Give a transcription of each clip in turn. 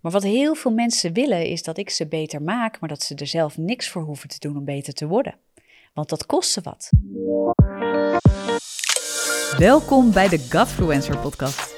Maar wat heel veel mensen willen is dat ik ze beter maak, maar dat ze er zelf niks voor hoeven te doen om beter te worden. Want dat kost ze wat. Welkom bij de Godfluencer podcast.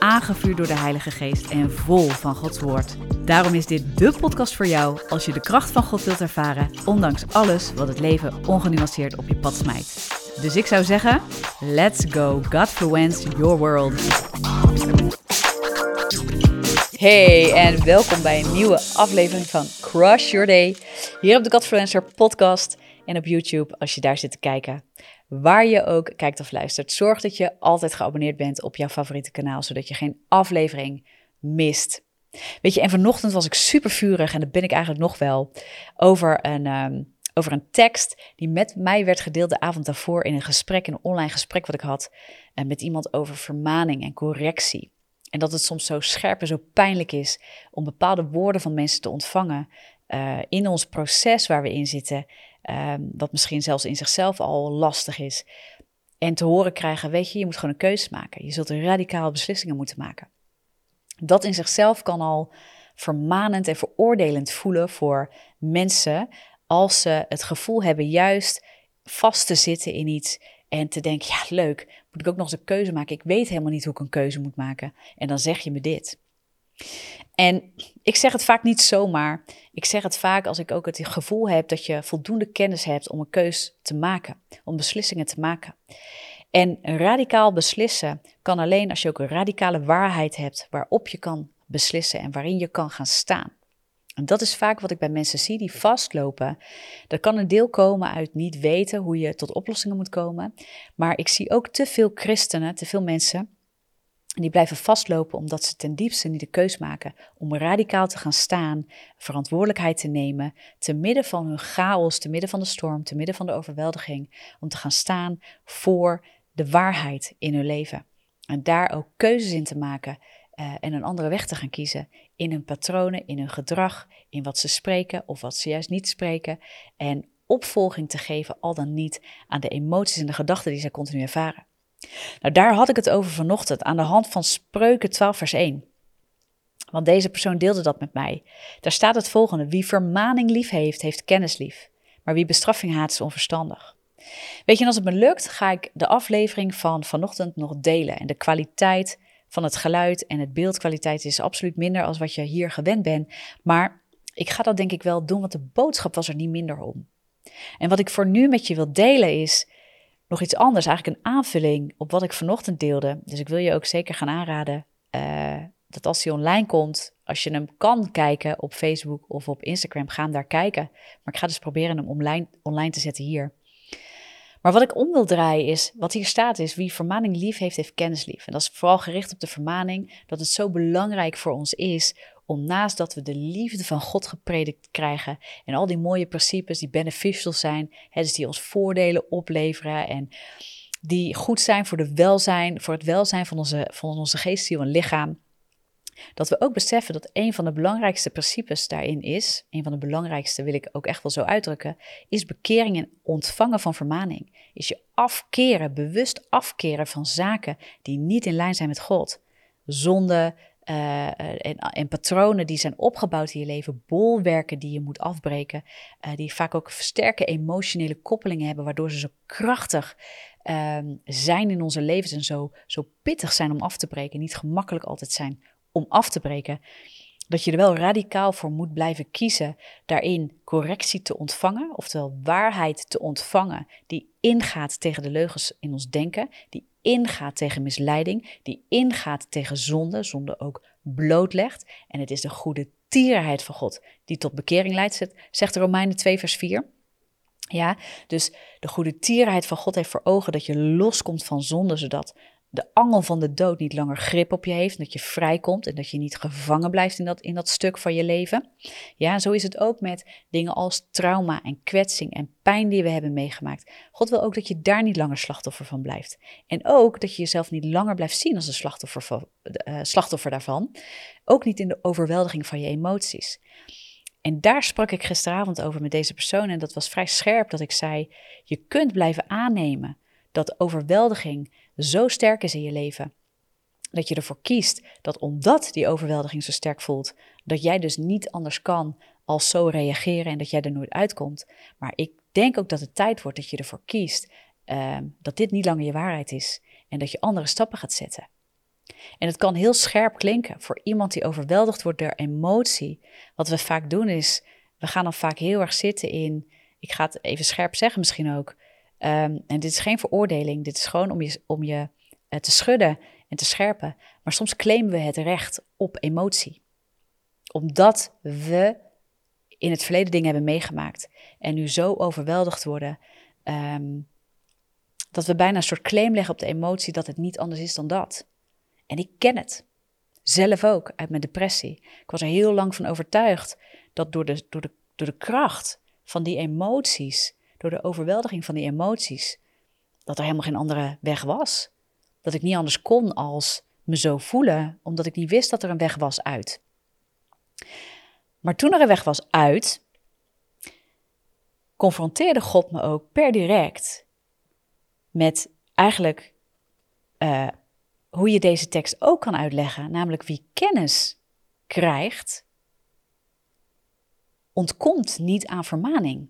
aangevuurd door de Heilige Geest en vol van Gods Woord. Daarom is dit de podcast voor jou als je de kracht van God wilt ervaren, ondanks alles wat het leven ongenuanceerd op je pad smijt. Dus ik zou zeggen, let's go Godfluence your world. Hey en welkom bij een nieuwe aflevering van Crush Your Day. Hier op de Godfluencer podcast en op YouTube als je daar zit te kijken. Waar je ook kijkt of luistert, zorg dat je altijd geabonneerd bent op jouw favoriete kanaal, zodat je geen aflevering mist. Weet je, en vanochtend was ik super vurig, en dat ben ik eigenlijk nog wel, over een, ehm, over een tekst die met mij werd gedeeld de avond daarvoor in een gesprek, een online gesprek wat ik had uh, met iemand over vermaning en correctie. En dat het soms zo scherp en zo pijnlijk is om bepaalde woorden van mensen te ontvangen uh, in ons proces waar we in zitten, um, wat misschien zelfs in zichzelf al lastig is. En te horen krijgen, weet je, je moet gewoon een keuze maken. Je zult radicale beslissingen moeten maken. Dat in zichzelf kan al vermanend en veroordelend voelen voor mensen als ze het gevoel hebben juist vast te zitten in iets en te denken, ja leuk, moet ik ook nog eens een keuze maken? Ik weet helemaal niet hoe ik een keuze moet maken. En dan zeg je me dit. En ik zeg het vaak niet zomaar. Ik zeg het vaak als ik ook het gevoel heb dat je voldoende kennis hebt om een keus te maken, om beslissingen te maken. En radicaal beslissen kan alleen als je ook een radicale waarheid hebt waarop je kan beslissen en waarin je kan gaan staan. En dat is vaak wat ik bij mensen zie die vastlopen. Dat kan een deel komen uit niet weten hoe je tot oplossingen moet komen. Maar ik zie ook te veel christenen, te veel mensen en die blijven vastlopen omdat ze ten diepste niet de keus maken om radicaal te gaan staan, verantwoordelijkheid te nemen, te midden van hun chaos, te midden van de storm, te midden van de overweldiging, om te gaan staan voor de waarheid in hun leven. En daar ook keuzes in te maken uh, en een andere weg te gaan kiezen in hun patronen, in hun gedrag, in wat ze spreken of wat ze juist niet spreken. En opvolging te geven, al dan niet, aan de emoties en de gedachten die ze continu ervaren. Nou, daar had ik het over vanochtend aan de hand van Spreuken 12, vers 1. Want deze persoon deelde dat met mij. Daar staat het volgende: Wie vermaning lief heeft, heeft kennis lief. Maar wie bestraffing haat, is onverstandig. Weet je, en als het me lukt, ga ik de aflevering van vanochtend nog delen. En de kwaliteit van het geluid en het beeldkwaliteit is absoluut minder als wat je hier gewend bent. Maar ik ga dat denk ik wel doen, want de boodschap was er niet minder om. En wat ik voor nu met je wil delen is nog iets anders, eigenlijk een aanvulling op wat ik vanochtend deelde. Dus ik wil je ook zeker gaan aanraden uh, dat als hij online komt, als je hem kan kijken op Facebook of op Instagram, ga daar kijken. Maar ik ga dus proberen hem online, online te zetten hier. Maar wat ik om wil draaien is, wat hier staat is, wie vermaning lief heeft, heeft kennis lief. En dat is vooral gericht op de vermaning, dat het zo belangrijk voor ons is om naast dat we de liefde van God gepredikt krijgen en al die mooie principes die beneficial zijn, hè, dus die ons voordelen opleveren en die goed zijn voor, de welzijn, voor het welzijn van onze, van onze geest, ziel en lichaam, dat we ook beseffen dat een van de belangrijkste principes daarin is, een van de belangrijkste wil ik ook echt wel zo uitdrukken, is bekering en ontvangen van vermaning. Is je afkeren, bewust afkeren van zaken die niet in lijn zijn met God. Zonde, uh, en, en, patronen die zijn opgebouwd in je leven, bolwerken die je moet afbreken, uh, die vaak ook sterke emotionele koppelingen hebben, waardoor ze zo krachtig uh, zijn in onze levens en zo, zo pittig zijn om af te breken, niet gemakkelijk altijd zijn om af te breken. Dat je er wel radicaal voor moet blijven kiezen daarin correctie te ontvangen, oftewel waarheid te ontvangen, die ingaat tegen de leugens in ons denken, die ingaat tegen misleiding, die ingaat tegen zonde, zonde ook blootlegt. En het is de goede tierenheid van God die tot bekering leidt, zegt Romeinen 2, vers 4. Ja, dus de goede tierenheid van God heeft voor ogen dat je loskomt van zonde, zodat de angel van de dood niet langer grip op je heeft. Dat je vrijkomt en dat je niet gevangen blijft in dat, in dat stuk van je leven. Ja, zo is het ook met dingen als trauma en kwetsing en pijn die we hebben meegemaakt. God wil ook dat je daar niet langer slachtoffer van blijft. En ook dat je jezelf niet langer blijft zien als een slachtoffer, van, uh, slachtoffer daarvan. Ook niet in de overweldiging van je emoties. En daar sprak ik gisteravond over met deze persoon en dat was vrij scherp dat ik zei: je kunt blijven aannemen dat overweldiging zo sterk is in je leven. Dat je ervoor kiest dat omdat die overweldiging zo sterk voelt, dat jij dus niet anders kan als zo reageren en dat jij er nooit uitkomt. Maar ik denk ook dat het tijd wordt dat je ervoor kiest ehm, dat dit niet langer je waarheid is en dat je andere stappen gaat zetten. En het kan heel scherp klinken voor iemand die overweldigd wordt door emotie. Wat we vaak doen is, we gaan dan vaak heel erg zitten in, ik ga het even scherp zeggen misschien ook, Ehm, en dit is geen veroordeling, dit is gewoon om je, om je uh, te schudden en te scherpen. Maar soms claimen we het recht op emotie. Omdat we in het verleden dingen hebben meegemaakt en nu zo overweldigd worden, um, dat we bijna een soort claim leggen op de emotie dat het niet anders is dan dat. En ik ken het. Zelf ook, uit mijn depressie. Ik was er heel lang van overtuigd dat door de, door de, door de kracht van die emoties door de overweldiging van die emoties, dat er helemaal geen andere weg was. Dat ik niet anders kon als me zo voelen, omdat ik niet wist dat er een weg was uit. Maar toen er een weg was uit, confronteerde God me ook per direct met eigenlijk uh, hoe je deze tekst ook kan uitleggen, namelijk wie kennis krijgt, ontkomt niet aan vermaning.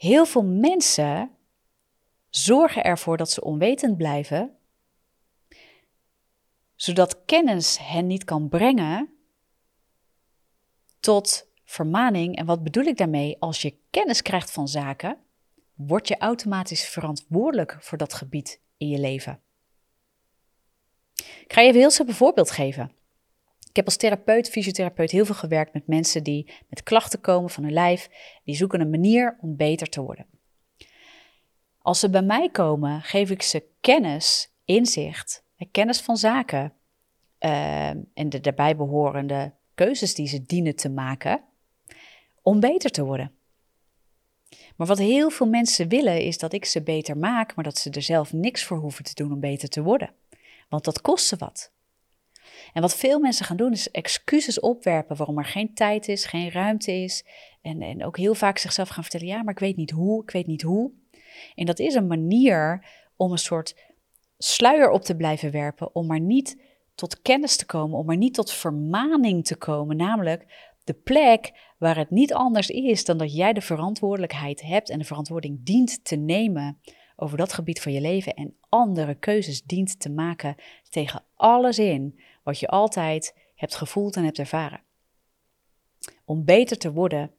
Heel veel mensen zorgen ervoor dat ze onwetend blijven, zodat kennis hen niet kan brengen tot vermaning. En wat bedoel ik daarmee? Als je kennis krijgt van zaken, word je automatisch verantwoordelijk voor dat gebied in je leven. Ik ga je even heel simpel voorbeeld geven. Ik heb als therapeut, fysiotherapeut heel veel gewerkt met mensen die met klachten komen van hun lijf. Die zoeken een manier om beter te worden. Als ze bij mij komen, geef ik ze kennis, inzicht, kennis van zaken uh, en de daarbij behorende keuzes die ze dienen te maken om beter te worden. Maar wat heel veel mensen willen is dat ik ze beter maak, maar dat ze er zelf niks voor hoeven te doen om beter te worden. Want dat kost ze wat. En wat veel mensen gaan doen, is excuses opwerpen waarom er geen tijd is, geen ruimte is. En, en ook heel vaak zichzelf gaan vertellen: ja, maar ik weet niet hoe, ik weet niet hoe. En dat is een manier om een soort sluier op te blijven werpen, om maar niet tot kennis te komen, om maar niet tot vermaning te komen. Namelijk de plek waar het niet anders is dan dat jij de verantwoordelijkheid hebt en de verantwoording dient te nemen over dat gebied van je leven en andere keuzes dient te maken tegen alles in wat je altijd hebt gevoeld en hebt ervaren. Om beter te worden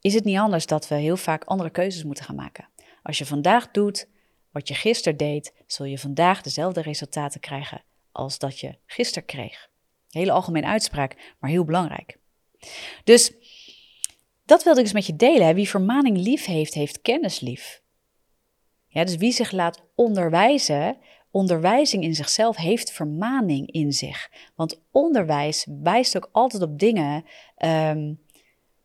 is het niet anders dat we heel vaak andere keuzes moeten gaan maken. Als je vandaag doet wat je gisteren deed, zul je vandaag dezelfde resultaten krijgen als dat je gisteren kreeg. hele algemene uitspraak, maar heel belangrijk. Dus dat wilde ik dus met je delen. Wie vermaning lief heeft, heeft kennis lief. Ja, dus wie zich laat onderwijzen, onderwijzing in zichzelf heeft vermaning in zich. Want onderwijs wijst ook altijd op dingen um,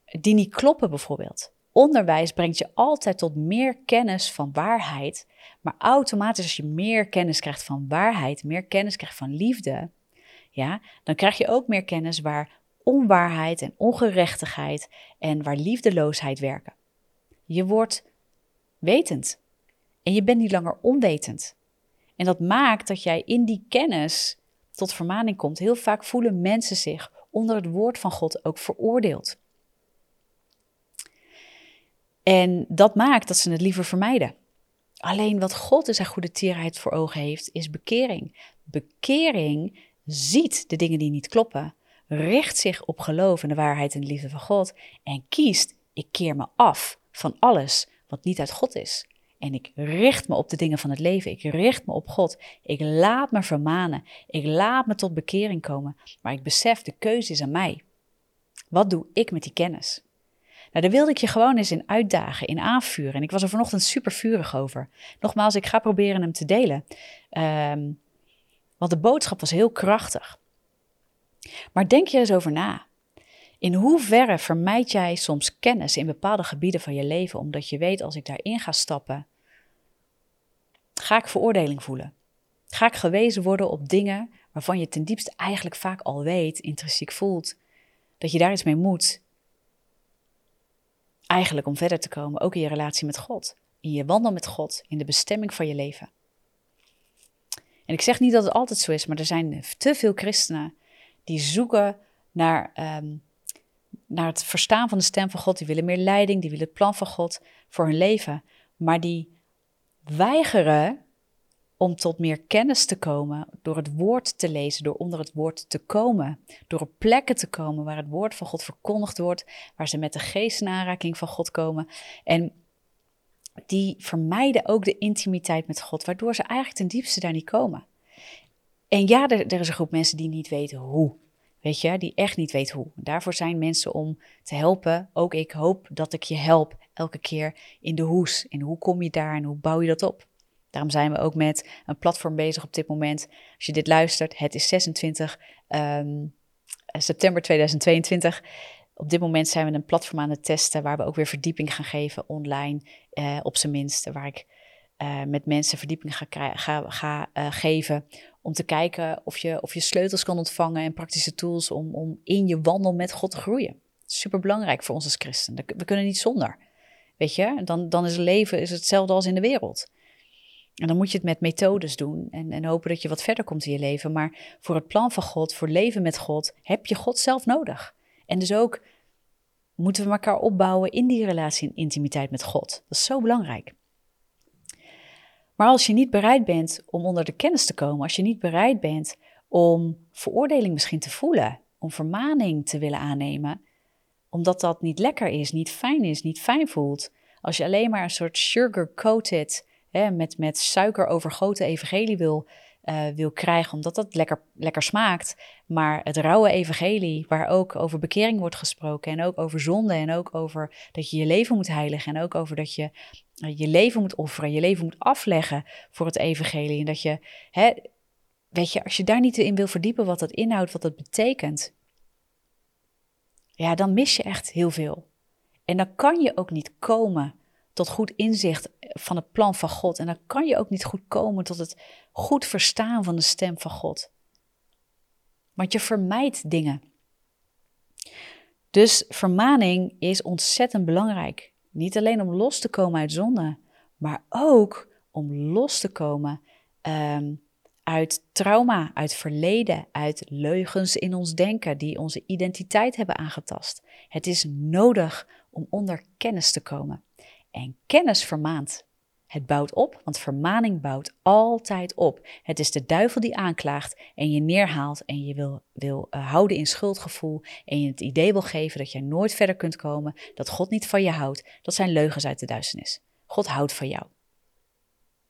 die niet kloppen, bijvoorbeeld. Onderwijs brengt je altijd tot meer kennis van waarheid. Maar automatisch, als je meer kennis krijgt van waarheid, meer kennis krijgt van liefde, ja, dan krijg je ook meer kennis waar onwaarheid en ongerechtigheid en waar liefdeloosheid werken. Je wordt wetend en je bent niet langer onwetend. En dat maakt dat jij in die kennis tot vermaning komt. Heel vaak voelen mensen zich onder het woord van God ook veroordeeld. En dat maakt dat ze het liever vermijden. Alleen wat God in zijn goede tierheid voor ogen heeft, is bekering. Bekering ziet de dingen die niet kloppen, richt zich op geloof en de waarheid en de liefde van God en kiest, ik keer me af van alles wat niet uit God is. En ik richt me op de dingen van het leven. Ik richt me op God. Ik laat me vermanen. Ik laat me tot bekering komen. Maar ik besef, de keuze is aan mij. Wat doe ik met die kennis? Nou, daar wilde ik je gewoon eens in uitdagen, in aanvuren. En ik was er vanochtend super vurig over. Nogmaals, ik ga proberen hem te delen. Ehm, want de boodschap was heel krachtig. Maar denk je eens over na. In hoeverre vermijd jij soms kennis in bepaalde gebieden van je leven, omdat je weet als ik daarin ga stappen, ga ik veroordeling voelen? Ga ik gewezen worden op dingen waarvan je ten diepste eigenlijk vaak al weet, intrinsiek voelt, dat je daar iets mee moet? Eigenlijk om verder te komen, ook in je relatie met God, in je wandel met God, in de bestemming van je leven. En ik zeg niet dat het altijd zo is, maar er zijn te veel christenen die zoeken naar, um, naar het verstaan van de stem van God. Die willen meer leiding, die willen het plan van God voor hun leven. Maar die weigeren om tot meer kennis te komen door het woord te lezen, door onder het woord te komen, door op plekken te komen waar het woord van God verkondigd wordt, waar ze met de geest in aanraking van God komen. En die vermijden ook de intimiteit met God, waardoor ze eigenlijk ten diepste daar niet komen. En ja, er, er is een groep mensen die niet weten hoe. Weet je, die echt niet weten hoe. Daarvoor zijn mensen om te helpen. Ook ik hoop dat ik je help elke keer in de hoes. En hoe kom je daar en hoe bouw je dat op? Daarom zijn we ook met een platform bezig op dit moment. Als je dit luistert, het is 26 um, ehm, september 2022. Op dit moment zijn we een platform aan het testen waar we ook weer verdieping gaan geven online, uh, op zijn minst. Waar ik uh, met mensen verdieping ga, ga, ga uh, geven om te kijken of je, of je sleutels kan ontvangen en praktische tools om, om in je wandel met God te groeien. Super belangrijk voor ons als christen. We kunnen niet zonder. Weet je, dan, dan is leven is hetzelfde als in de wereld. En dan moet je het met methodes doen en, en hopen dat je wat verder komt in je leven. Maar voor het plan van God, voor leven met God, heb je God zelf nodig. En dus ook moeten we elkaar opbouwen in die relatie en intimiteit met God. Dat is zo belangrijk. Maar als je niet bereid bent om onder de kennis te komen, als je niet bereid bent om veroordeling misschien te voelen, om vermaning te willen aannemen, omdat dat niet lekker is, niet fijn is, niet fijn voelt, als je alleen maar een soort sugar-coated, met, met suiker overgoten evangelie wil uh, wil krijgen, omdat dat lekker, lekker smaakt. Maar het rauwe evangelie, waar ook over bekering wordt gesproken en ook over zonde en ook over dat je je leven moet heiligen en ook over dat je uh, je leven moet offeren, je leven moet afleggen voor het evangelie. En dat je, hè, weet je, als je daar niet in wil verdiepen wat dat inhoudt, wat dat betekent, ja, dan mis je echt heel veel. En dan kan je ook niet komen tot goed inzicht van het plan van God. En dan kan je ook niet goed komen tot het goed verstaan van de stem van God. Want je vermijdt dingen. Dus vermaning is ontzettend belangrijk. Niet alleen om los te komen uit zonde, maar ook om los te komen ehm, uit trauma, uit verleden, uit leugens in ons denken die onze identiteit hebben aangetast. Het is nodig om onder kennis te komen. En kennis vermaant. Het bouwt op, want vermaning bouwt altijd op. Het is de duivel die aanklaagt en je neerhaalt en je wil, wil uh, houden in schuldgevoel en je het idee wil geven dat jij nooit verder kunt komen, dat God niet van je houdt. Dat zijn leugens uit de duisternis. God houdt van jou.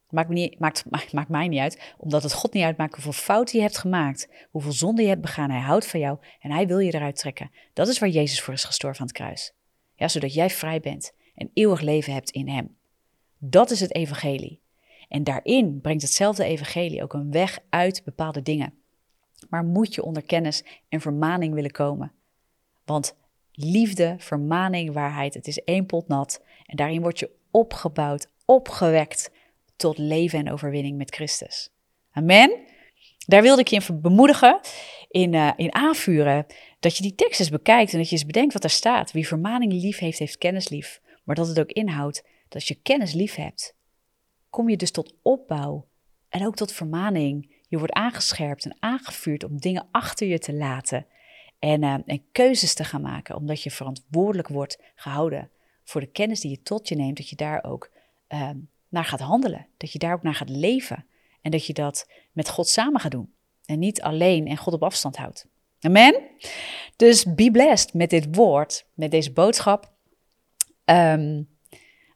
Maakt, niet, maakt, mij niet uit, omdat het God niet uitmaakt hoeveel fouten je hebt gemaakt, hoeveel zonde je hebt begaan. Hij houdt van jou en hij wil je eruit trekken. Dat is waar Jezus voor is gestorven aan het kruis. Ja, zodat jij vrij bent en eeuwig leven hebt in Hem. Dat is het evangelie. En daarin brengt hetzelfde evangelie ook een weg uit bepaalde dingen. Maar moet je onder kennis en vermaning willen komen. Want liefde, vermaning, waarheid, het is één pot nat. En daarin word je opgebouwd, opgewekt tot leven en overwinning met Christus. Amen. Daar wilde ik je in bemoedigen, in, uh, in aanvuren, dat je die tekst eens bekijkt en dat je eens bedenkt wat er staat. Wie vermaning lief heeft, heeft kennis lief maar dat het ook inhoudt dat je kennis lief hebt, kom je dus tot opbouw en ook tot vermaning. Je wordt aangescherpt en aangevuurd om dingen achter je te laten en, uh, en keuzes te gaan maken, omdat je verantwoordelijk wordt gehouden voor de kennis die je tot je neemt, dat je daar ook uh, naar gaat handelen, dat je daar ook naar gaat leven en dat je dat met God samen gaat doen en niet alleen en God op afstand houdt. Amen? Dus be blessed met dit woord, met deze boodschap. Um,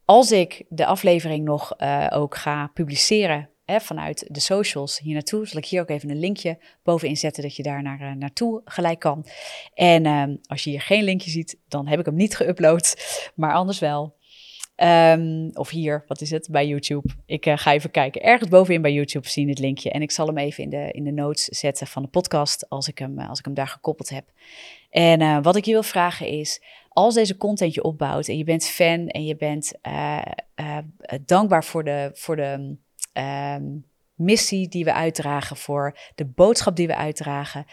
als ik de aflevering nog uh, ook ga publiceren hè, vanuit de socials hier naartoe. Zal ik hier ook even een linkje bovenin zetten dat je daar naar, uh, naartoe gelijk kan. En ehm, als je hier geen linkje ziet, dan heb ik hem niet geüpload, maar anders wel. Um, of hier, wat is het, bij YouTube. Ik uh, ga even kijken. Ergens bovenin bij YouTube zien het linkje. En ik zal hem even in de, in de notes zetten van de podcast als ik hem, als ik hem daar gekoppeld heb. En uh, wat ik je wil vragen is, als deze content je opbouwt en je bent fan en je bent dankbaar voor de, voor de um, missie die we uitdragen, voor de boodschap die we uitdragen,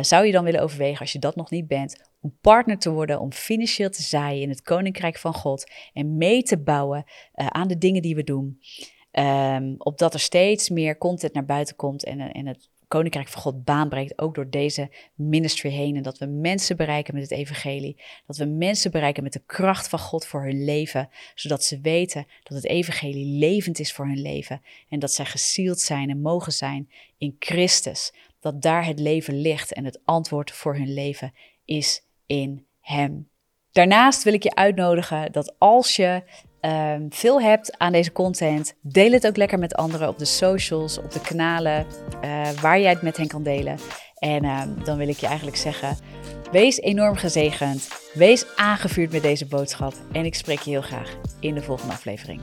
zou je dan willen overwegen, als je dat nog niet bent, om partner te worden, om financieel te zaaien in het koninkrijk van God en mee te bouwen uh, aan de dingen die we doen. Um, opdat er steeds meer content naar buiten komt en, en het koninkrijk van God baanbreekt, ook door deze ministry heen. En dat we mensen bereiken met het evangelie. Dat we mensen bereiken met de kracht van God voor hun leven. Zodat ze weten dat het evangelie levend is voor hun leven. En dat zij gezield zijn en mogen zijn in Christus. Dat daar het leven ligt en het antwoord voor hun leven is in Hem. Daarnaast wil ik je uitnodigen dat als je um, veel hebt aan deze content, deel het ook lekker met anderen op de socials, op de kanalen uh, waar jij het met hen kan delen. En um, dan wil ik je eigenlijk zeggen: wees enorm gezegend, wees aangevuurd met deze boodschap. En ik spreek je heel graag in de volgende aflevering.